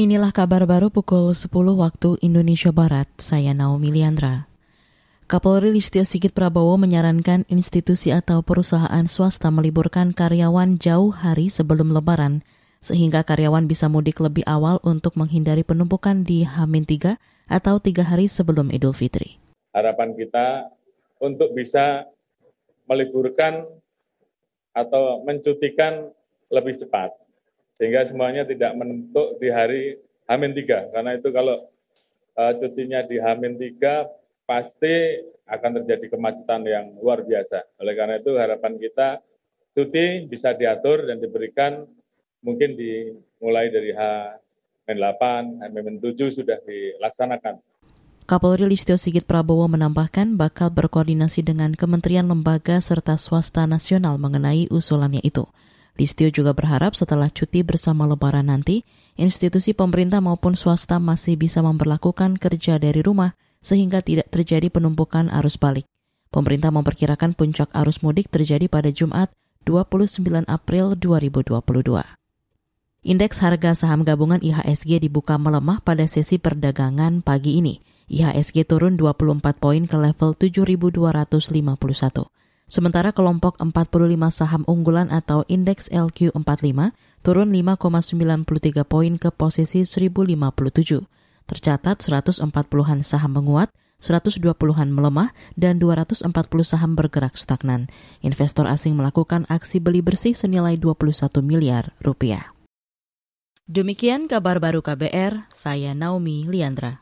Inilah kabar baru pukul 10 waktu Indonesia Barat. Saya Naomi Liandra. Kapolri Listio Sigit Prabowo menyarankan institusi atau perusahaan swasta meliburkan karyawan jauh hari sebelum lebaran, sehingga karyawan bisa mudik lebih awal untuk menghindari penumpukan di Hamin 3 atau tiga hari sebelum Idul Fitri. Harapan kita untuk bisa meliburkan atau mencutikan lebih cepat sehingga semuanya tidak menentuk di hari Hamin 3 karena itu kalau uh, cutinya di Hamin 3 pasti akan terjadi kemacetan yang luar biasa. Oleh karena itu harapan kita cuti bisa diatur dan diberikan mungkin dimulai dari H-8, H-7 sudah dilaksanakan. Kapolri Listio Sigit Prabowo menambahkan bakal berkoordinasi dengan kementerian lembaga serta swasta nasional mengenai usulannya itu. Listio juga berharap setelah cuti bersama lebaran nanti, institusi pemerintah maupun swasta masih bisa memperlakukan kerja dari rumah sehingga tidak terjadi penumpukan arus balik. Pemerintah memperkirakan puncak arus mudik terjadi pada Jumat 29 April 2022. Indeks harga saham gabungan IHSG dibuka melemah pada sesi perdagangan pagi ini. IHSG turun 24 poin ke level 7.251. Sementara kelompok 45 saham unggulan atau indeks LQ45 turun 5,93 poin ke posisi 1057. Tercatat 140-an saham menguat, 120-an melemah, dan 240 saham bergerak stagnan. Investor asing melakukan aksi beli bersih senilai 21 miliar rupiah. Demikian kabar baru KBR, saya Naomi Liandra.